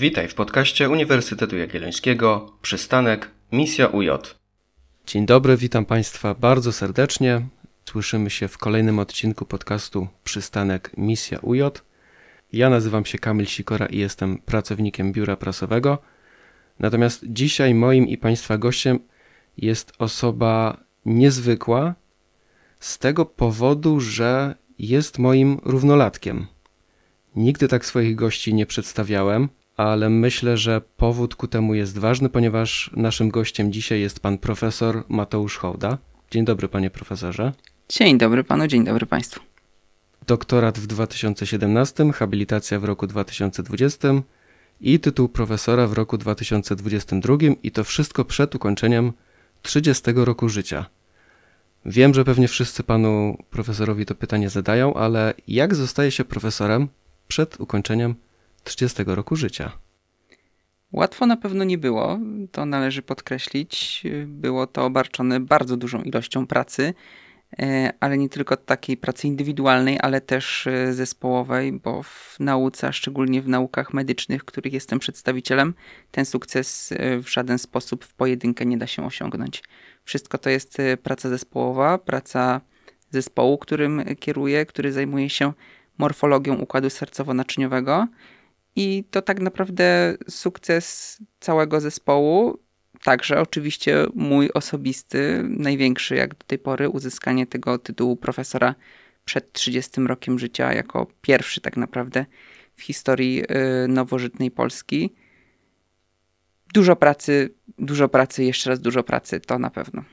Witaj w podcaście Uniwersytetu Jagiellońskiego Przystanek Misja UJ. Dzień dobry, witam Państwa bardzo serdecznie. Słyszymy się w kolejnym odcinku podcastu Przystanek Misja UJ. Ja nazywam się Kamil Sikora i jestem pracownikiem biura prasowego. Natomiast dzisiaj moim i Państwa gościem jest osoba niezwykła z tego powodu, że jest moim równolatkiem. Nigdy tak swoich gości nie przedstawiałem, ale myślę, że powód ku temu jest ważny, ponieważ naszym gościem dzisiaj jest pan profesor Mateusz Hołda. Dzień dobry, panie profesorze. Dzień dobry panu, dzień dobry państwu. Doktorat w 2017, habilitacja w roku 2020 i tytuł profesora w roku 2022 i to wszystko przed ukończeniem 30 roku życia. Wiem, że pewnie wszyscy panu profesorowi to pytanie zadają, ale jak zostaje się profesorem przed ukończeniem 30 roku życia? Łatwo na pewno nie było, to należy podkreślić. Było to obarczone bardzo dużą ilością pracy, e, ale nie tylko takiej pracy indywidualnej, ale też e, zespołowej, bo w nauce, a szczególnie w naukach medycznych, których jestem przedstawicielem, ten sukces e, w żaden sposób w pojedynkę nie da się osiągnąć. Wszystko to jest praca zespołowa, praca zespołu, którym kieruję, który zajmuje się morfologią układu sercowo-naczyniowego i to tak naprawdę sukces całego zespołu. Także oczywiście mój osobisty, największy jak do tej pory, uzyskanie tego tytułu profesora przed 30 rokiem życia, jako pierwszy tak naprawdę w historii y, nowożytnej Polski. Dużo pracy, dużo pracy, jeszcze raz dużo pracy, to na pewno.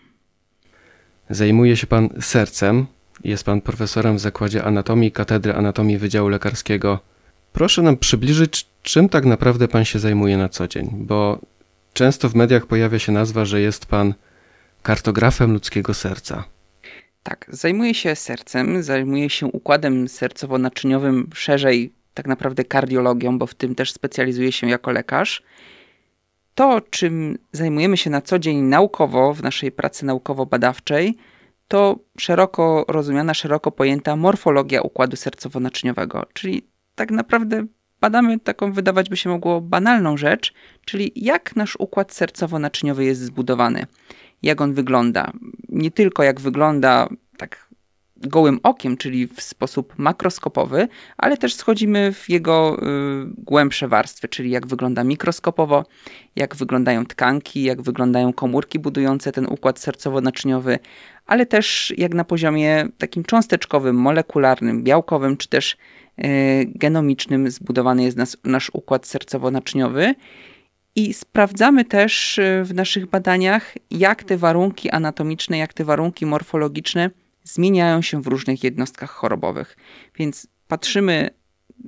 Zajmuje się pan sercem. Jest pan profesorem w Zakładzie Anatomii Katedry Anatomii Wydziału Lekarskiego Proszę nam przybliżyć, czym tak naprawdę Pan się zajmuje na co dzień, bo często w mediach pojawia się nazwa, że jest Pan kartografem ludzkiego serca. Tak, zajmuję się sercem, zajmuję się układem sercowo-naczyniowym, szerzej tak naprawdę kardiologią, bo w tym też specjalizuję się jako lekarz. To, czym zajmujemy się na co dzień naukowo w naszej pracy naukowo-badawczej, to szeroko rozumiana, szeroko pojęta morfologia układu sercowo-naczyniowego, czyli tak naprawdę badamy taką, wydawać by się mogło, banalną rzecz, czyli jak nasz układ sercowo-naczyniowy jest zbudowany, jak on wygląda. Nie tylko jak wygląda tak gołym okiem, czyli w sposób makroskopowy, ale też schodzimy w jego y, głębsze warstwy, czyli jak wygląda mikroskopowo, jak wyglądają tkanki, jak wyglądają komórki budujące ten układ sercowo-naczyniowy, ale też jak na poziomie takim cząsteczkowym, molekularnym, białkowym, czy też E, genomicznym zbudowany jest nas, nasz układ sercowo-naczyniowy. I sprawdzamy też e, w naszych badaniach, jak te warunki anatomiczne, jak te warunki morfologiczne zmieniają się w różnych jednostkach chorobowych. Więc patrzymy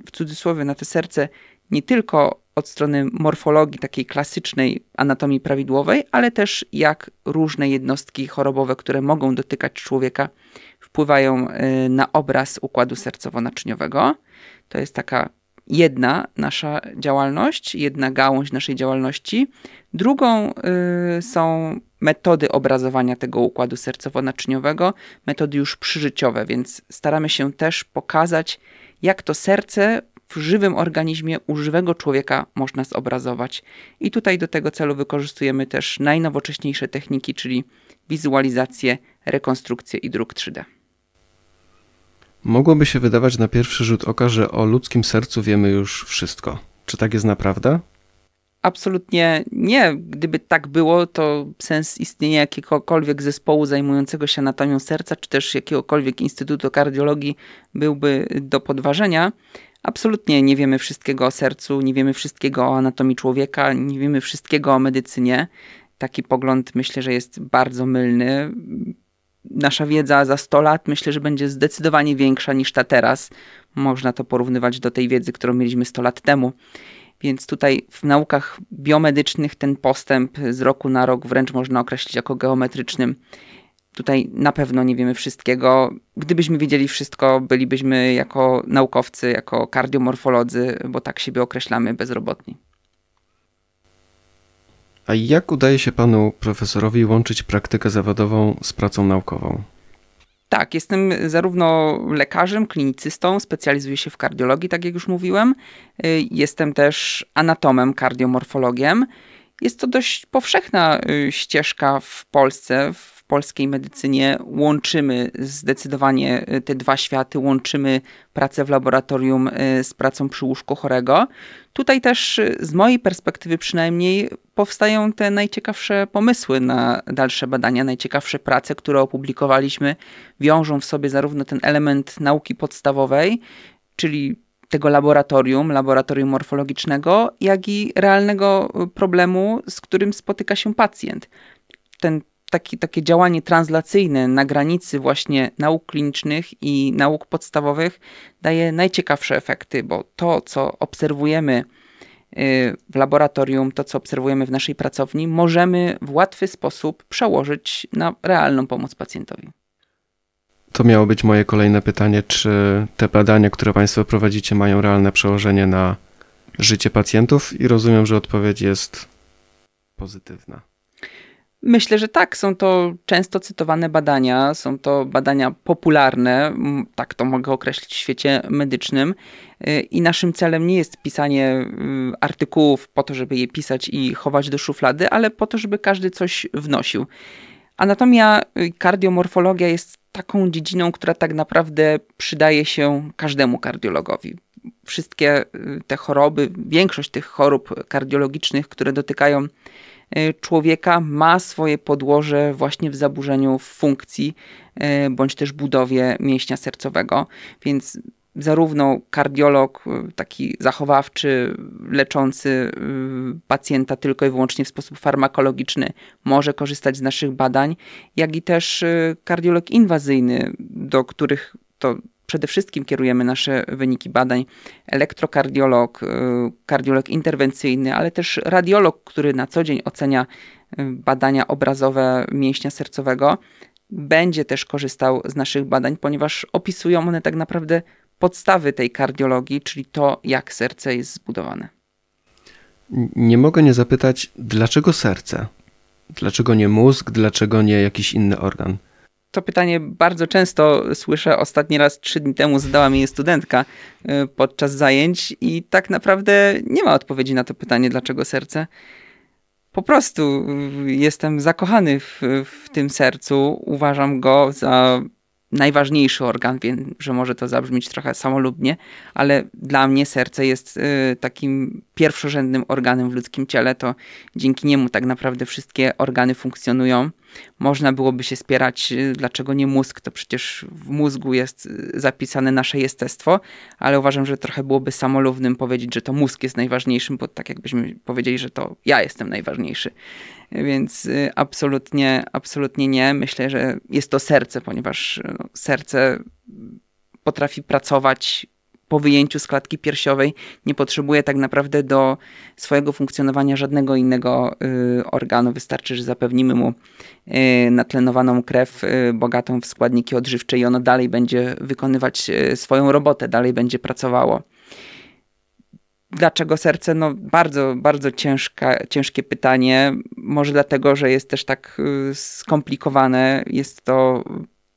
w cudzysłowie na te serce nie tylko od strony morfologii takiej klasycznej anatomii prawidłowej, ale też jak różne jednostki chorobowe, które mogą dotykać człowieka, wpływają y, na obraz układu sercowo-naczyniowego. To jest taka jedna nasza działalność, jedna gałąź naszej działalności. Drugą y, są metody obrazowania tego układu sercowo-naczyniowego, metody już przyżyciowe, więc staramy się też pokazać, jak to serce w żywym organizmie u żywego człowieka można zobrazować. I tutaj do tego celu wykorzystujemy też najnowocześniejsze techniki, czyli wizualizację, rekonstrukcję i druk 3D. Mogłoby się wydawać na pierwszy rzut oka, że o ludzkim sercu wiemy już wszystko. Czy tak jest naprawdę? Absolutnie nie. Gdyby tak było, to sens istnienia jakiegokolwiek zespołu zajmującego się anatomią serca, czy też jakiegokolwiek instytutu kardiologii byłby do podważenia. Absolutnie nie wiemy wszystkiego o sercu, nie wiemy wszystkiego o anatomii człowieka, nie wiemy wszystkiego o medycynie. Taki pogląd myślę, że jest bardzo mylny nasza wiedza za 100 lat myślę, że będzie zdecydowanie większa niż ta teraz. Można to porównywać do tej wiedzy, którą mieliśmy 100 lat temu. Więc tutaj w naukach biomedycznych ten postęp z roku na rok wręcz można określić jako geometrycznym. Tutaj na pewno nie wiemy wszystkiego. Gdybyśmy wiedzieli wszystko, bylibyśmy jako naukowcy, jako kardiomorfolodzy, bo tak siebie określamy, bezrobotni. A jak udaje się panu profesorowi łączyć praktykę zawodową z pracą naukową? Tak, jestem zarówno lekarzem, klinicystą, specjalizuję się w kardiologii, tak jak już mówiłem. Y, jestem też anatomem, kardiomorfologiem. Jest to dość powszechna y, ścieżka w Polsce, polskiej medycynie. Łączymy zdecydowanie y, te dwa światy, łączymy pracę w laboratorium z pracą przy łóżku chorego. Tutaj też z mojej perspektywy przynajmniej powstają te najciekawsze pomysły na dalsze badania, najciekawsze prace, które opublikowaliśmy, wiążą w sobie zarówno ten element nauki podstawowej, czyli tego laboratorium, laboratorium morfologicznego, jak i realnego problemu, z którym spotyka się pacjent. Ten taki, takie działanie translacyjne na granicy właśnie nauk klinicznych i nauk podstawowych daje najciekawsze efekty, bo to, co obserwujemy y, w laboratorium, to, co obserwujemy w naszej pracowni, możemy w łatwy sposób przełożyć na realną pomoc pacjentowi. To miało być moje kolejne pytanie, czy te badania, które Państwo prowadzicie, mają realne przełożenie na życie pacjentów? I rozumiem, że odpowiedź jest pozytywna. Myślę, że tak. Są to często cytowane badania, są to badania popularne, tak to mogę określić w świecie medycznym. Y, I naszym celem nie jest pisanie y, artykułów po to, żeby je pisać i chować do szuflady, ale po to, żeby każdy coś wnosił. Anatomia, y, kardiomorfologia jest taką dziedziną, która tak naprawdę przydaje się każdemu kardiologowi. Wszystkie te choroby, większość tych chorób kardiologicznych, które dotykają Y, człowieka ma swoje podłoże właśnie w zaburzeniu funkcji y, bądź też budowie mięśnia sercowego. Więc zarówno kardiolog, y, taki zachowawczy, leczący pacjenta tylko i wyłącznie w sposób farmakologiczny może korzystać z naszych badań, jak i też kardiolog inwazyjny, do których to przede wszystkim kierujemy nasze wyniki badań elektrokardiolog, y, kardiolog interwencyjny, ale też radiolog, który na co dzień ocenia y, badania obrazowe mięśnia sercowego, będzie też korzystał z naszych badań, ponieważ opisują one tak naprawdę podstawy tej kardiologii, czyli to, jak serce jest zbudowane. Nie mogę nie zapytać, dlaczego serce? Dlaczego nie mózg? Dlaczego nie jakiś inny organ? To pytanie bardzo często słyszę. Ostatni raz trzy dni temu zadała mi je studentka y, podczas zajęć, i tak naprawdę nie ma odpowiedzi na to pytanie, dlaczego serce. Po prostu y, jestem zakochany w, w tym sercu. Uważam go za najważniejszy organ. Wiem, że może to zabrzmieć trochę samolubnie, ale dla mnie serce jest y, takim pierwszorzędnym organem w ludzkim ciele. To dzięki niemu tak naprawdę wszystkie organy funkcjonują. Można byłoby się spierać, y, dlaczego nie mózg, to przecież w mózgu jest y, zapisane nasze jestestwo, ale uważam, że trochę byłoby samolubnym powiedzieć, że to mózg jest najważniejszym, bo tak jakbyśmy powiedzieli, że to ja jestem najważniejszy. Więc y, absolutnie, absolutnie nie. Myślę, że jest to serce, ponieważ no, serce potrafi pracować po wyjęciu z klatki piersiowej nie potrzebuje tak naprawdę do swojego funkcjonowania żadnego innego y, organu. Wystarczy, że zapewnimy mu y, natlenowaną krew, y, bogatą w składniki odżywcze i ono dalej będzie wykonywać y, swoją robotę, dalej będzie pracowało. Dlaczego serce? No bardzo, bardzo ciężka, ciężkie pytanie. Może dlatego, że jest też tak y, skomplikowane. Jest to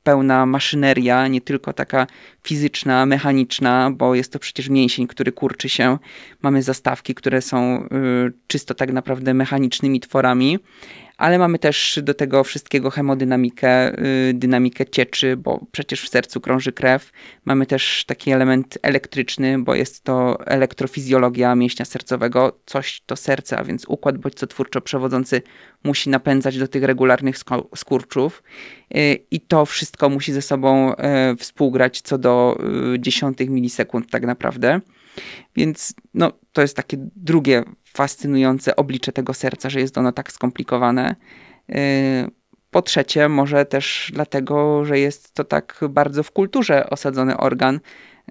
pełna maszyneria, nie tylko taka fizyczna, mechaniczna, bo jest to przecież mięsień, który kurczy się. Mamy zastawki, które są y, czysto tak naprawdę mechanicznymi tworami, ale mamy też do tego wszystkiego hemodynamikę, y, dynamikę cieczy, bo przecież w sercu krąży krew. Mamy też taki element elektryczny, bo jest to elektrofizjologia mięśnia sercowego, coś to serce, a więc układ bodźcotwórczo-przewodzący musi napędzać do tych regularnych skurczów y, i to wszystko musi ze sobą y, współgrać co do dziesiątych milisekund tak naprawdę. Więc no, to jest takie drugie fascynujące oblicze tego serca, że jest ono tak skomplikowane. Y, po trzecie, może też dlatego, że jest to tak bardzo w kulturze osadzony organ.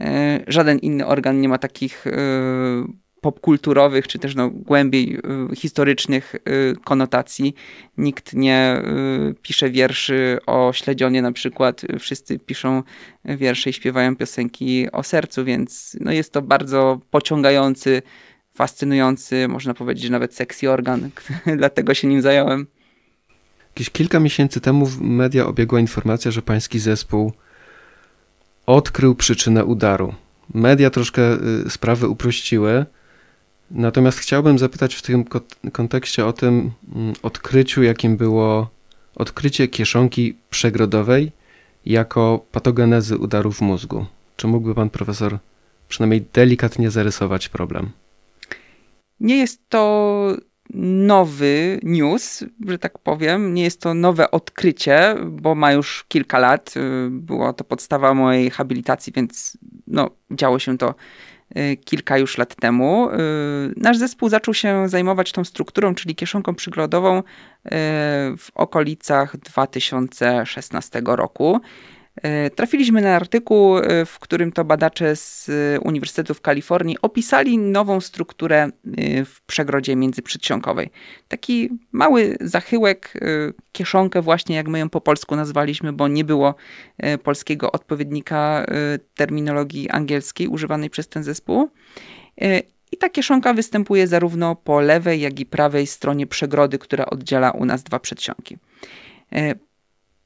Y, żaden inny organ nie ma takich y, popkulturowych, czy też no, głębiej historycznych konotacji. Nikt nie pisze wierszy o śledzionie na przykład. Wszyscy piszą wiersze i śpiewają piosenki o sercu, więc no, jest to bardzo pociągający fascynujący, można powiedzieć, nawet sexy organ, dlatego się nim zająłem. Jakieś kilka miesięcy temu w media obiegła informacja, że pański zespół odkrył przyczynę udaru. Media troszkę y, sprawy uprościły, natomiast chciałbym zapytać w tym kontekście o tym mm, odkryciu, jakim było odkrycie kieszonki przegrodowej jako patogenezy udaru w mózgu. Czy mógłby pan profesor przynajmniej delikatnie zarysować problem? Nie jest to nowy news, że tak powiem. Nie jest to nowe odkrycie, bo ma już kilka lat. Była to podstawa mojej habilitacji, więc no, działo się to y, kilka już lat temu. Y, nasz zespół zaczął się zajmować tą strukturą, czyli kieszonką przygrodową y, w okolicach 2016 roku. E, trafiliśmy na artykuł, e, w którym to badacze z e, Uniwersytetu w Kalifornii opisali nową strukturę w przegrodzie międzyprzysionkowej. Taki mały zachyłek, kieszonkę właśnie jak my ją po polsku nazwaliśmy, bo nie było polskiego odpowiednika terminologii angielskiej używanej przez ten zespół. I ta kieszonka występuje zarówno po lewej, jak i prawej stronie przegrody, która oddziela u nas dwa przedsionki.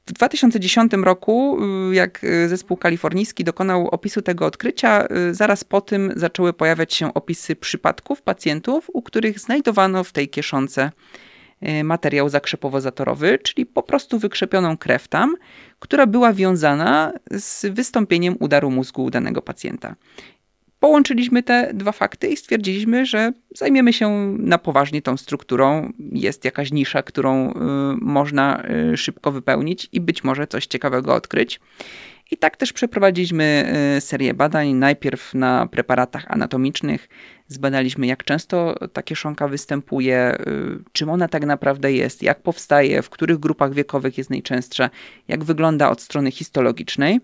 W 2010 roku, y, jak y, zespół kalifornijski dokonał opisu tego odkrycia, y, zaraz po tym zaczęły pojawiać się opisy przypadków pacjentów, u których znajdowano w tej kieszonce materiał zakrzepowo-zatorowy, czyli po prostu wykrzepioną krew tam, która była wiązana z wystąpieniem udaru mózgu u danego pacjenta. Połączyliśmy te dwa fakty i stwierdziliśmy, że zajmiemy się na poważnie tą strukturą. Jest jakaś nisza, którą y, można y, szybko wypełnić i być może coś ciekawego odkryć. I tak też przeprowadziliśmy y, serię badań, najpierw na preparatach anatomicznych. Zbadaliśmy, jak często ta kieszonka występuje, y, czym ona tak naprawdę jest, jak powstaje, w których grupach wiekowych jest najczęstsza, jak wygląda od strony histologicznej.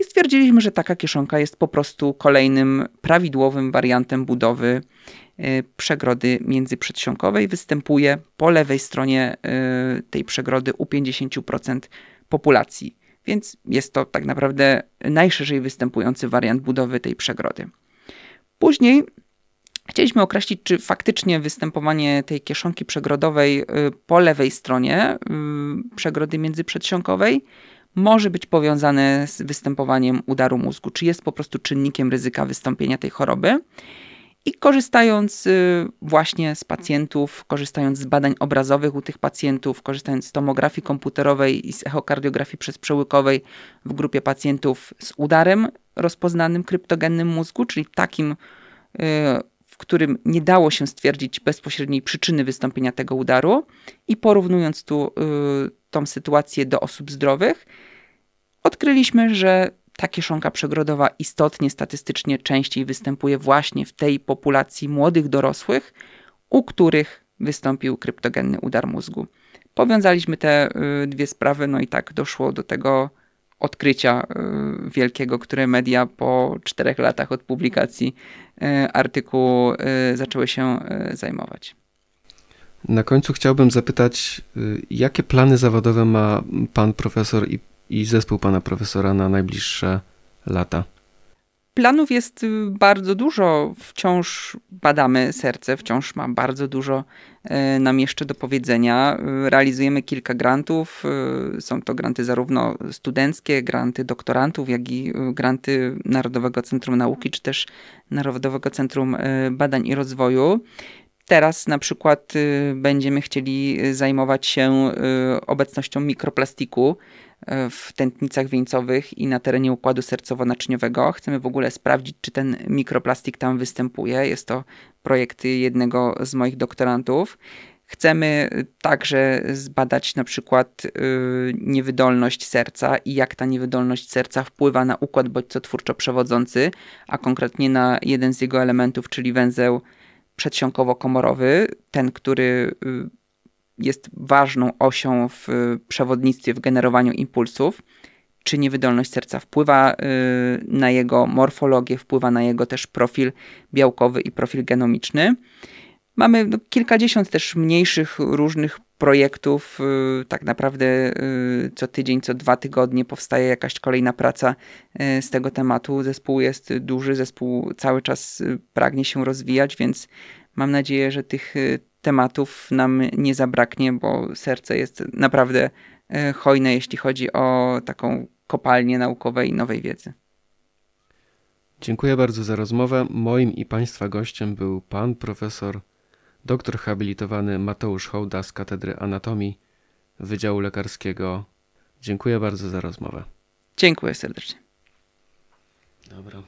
I stwierdziliśmy, że taka kieszonka jest po prostu kolejnym prawidłowym wariantem budowy y, przegrody międzyprzedsionkowej. Występuje po lewej stronie tej przegrody u 50% populacji więc jest to tak naprawdę najszerzej występujący wariant budowy tej przegrody. Później chcieliśmy określić, czy faktycznie występowanie tej kieszonki przegrodowej y, po lewej stronie y, przegrody międzyprzedsionkowej może być powiązane z występowaniem udaru mózgu, czy jest po prostu czynnikiem ryzyka wystąpienia tej choroby. I korzystając y, właśnie z pacjentów, korzystając z badań obrazowych u tych pacjentów, korzystając z tomografii komputerowej i z echokardiografii przezprzełykowej w grupie pacjentów z udarem rozpoznanym kryptogennym mózgu, czyli takim, y, w którym nie dało się stwierdzić bezpośredniej przyczyny wystąpienia tego udaru, i porównując tu y, tą sytuację do osób zdrowych, odkryliśmy, że ta kieszonka przegrodowa istotnie statystycznie częściej występuje właśnie w tej populacji młodych dorosłych, u których wystąpił kryptogenny udar mózgu. Powiązaliśmy te y, dwie sprawy, no i tak doszło do tego odkrycia y, wielkiego, które media po czterech latach od publikacji y, artykułu zaczęły się zajmować. Na końcu chciałbym zapytać, jakie plany zawodowe ma pan profesor i i zespół pana profesora na najbliższe lata? Planów jest y, bardzo dużo. Wciąż badamy serce, wciąż ma bardzo dużo y, nam jeszcze do powiedzenia. Y, realizujemy kilka grantów. Są to granty zarówno studenckie, granty doktorantów, jak i granty Narodowego Centrum Nauki, czy też Narodowego Centrum Badań i Rozwoju. Teraz na przykład będziemy chcieli zajmować się obecnością mikroplastiku w tętnicach wieńcowych i na terenie układu sercowo-naczyniowego. Chcemy w ogóle sprawdzić, czy ten mikroplastik tam występuje. Jest to projekt jednego z moich doktorantów. Chcemy także zbadać na przykład yy, niewydolność serca i jak ta niewydolność serca wpływa na układ bodźcotwórczo-przewodzący, a konkretnie na jeden z jego elementów, czyli węzeł przedsionkowo-komorowy, ten, który yy, jest ważną osią w przewodnictwie, w generowaniu impulsów. Czy niewydolność serca wpływa y, na jego morfologię, wpływa na jego też profil białkowy i profil genomiczny. Mamy no, kilkadziesiąt też mniejszych, różnych projektów. Y, tak naprawdę y, co tydzień, co dwa tygodnie powstaje jakaś kolejna praca z tego tematu. Zespół jest duży, zespół cały czas pragnie się rozwijać, więc mam nadzieję, że tych tematów nam nie zabraknie, bo serce jest naprawdę hojne, jeśli chodzi o taką kopalnię naukowej nowej wiedzy. Dziękuję bardzo za rozmowę. Moim i Państwa gościem był pan profesor, doktor habilitowany Mateusz Hołda z Katedry Anatomii Wydziału Lekarskiego. Dziękuję bardzo za rozmowę. Dziękuję serdecznie. Dobra.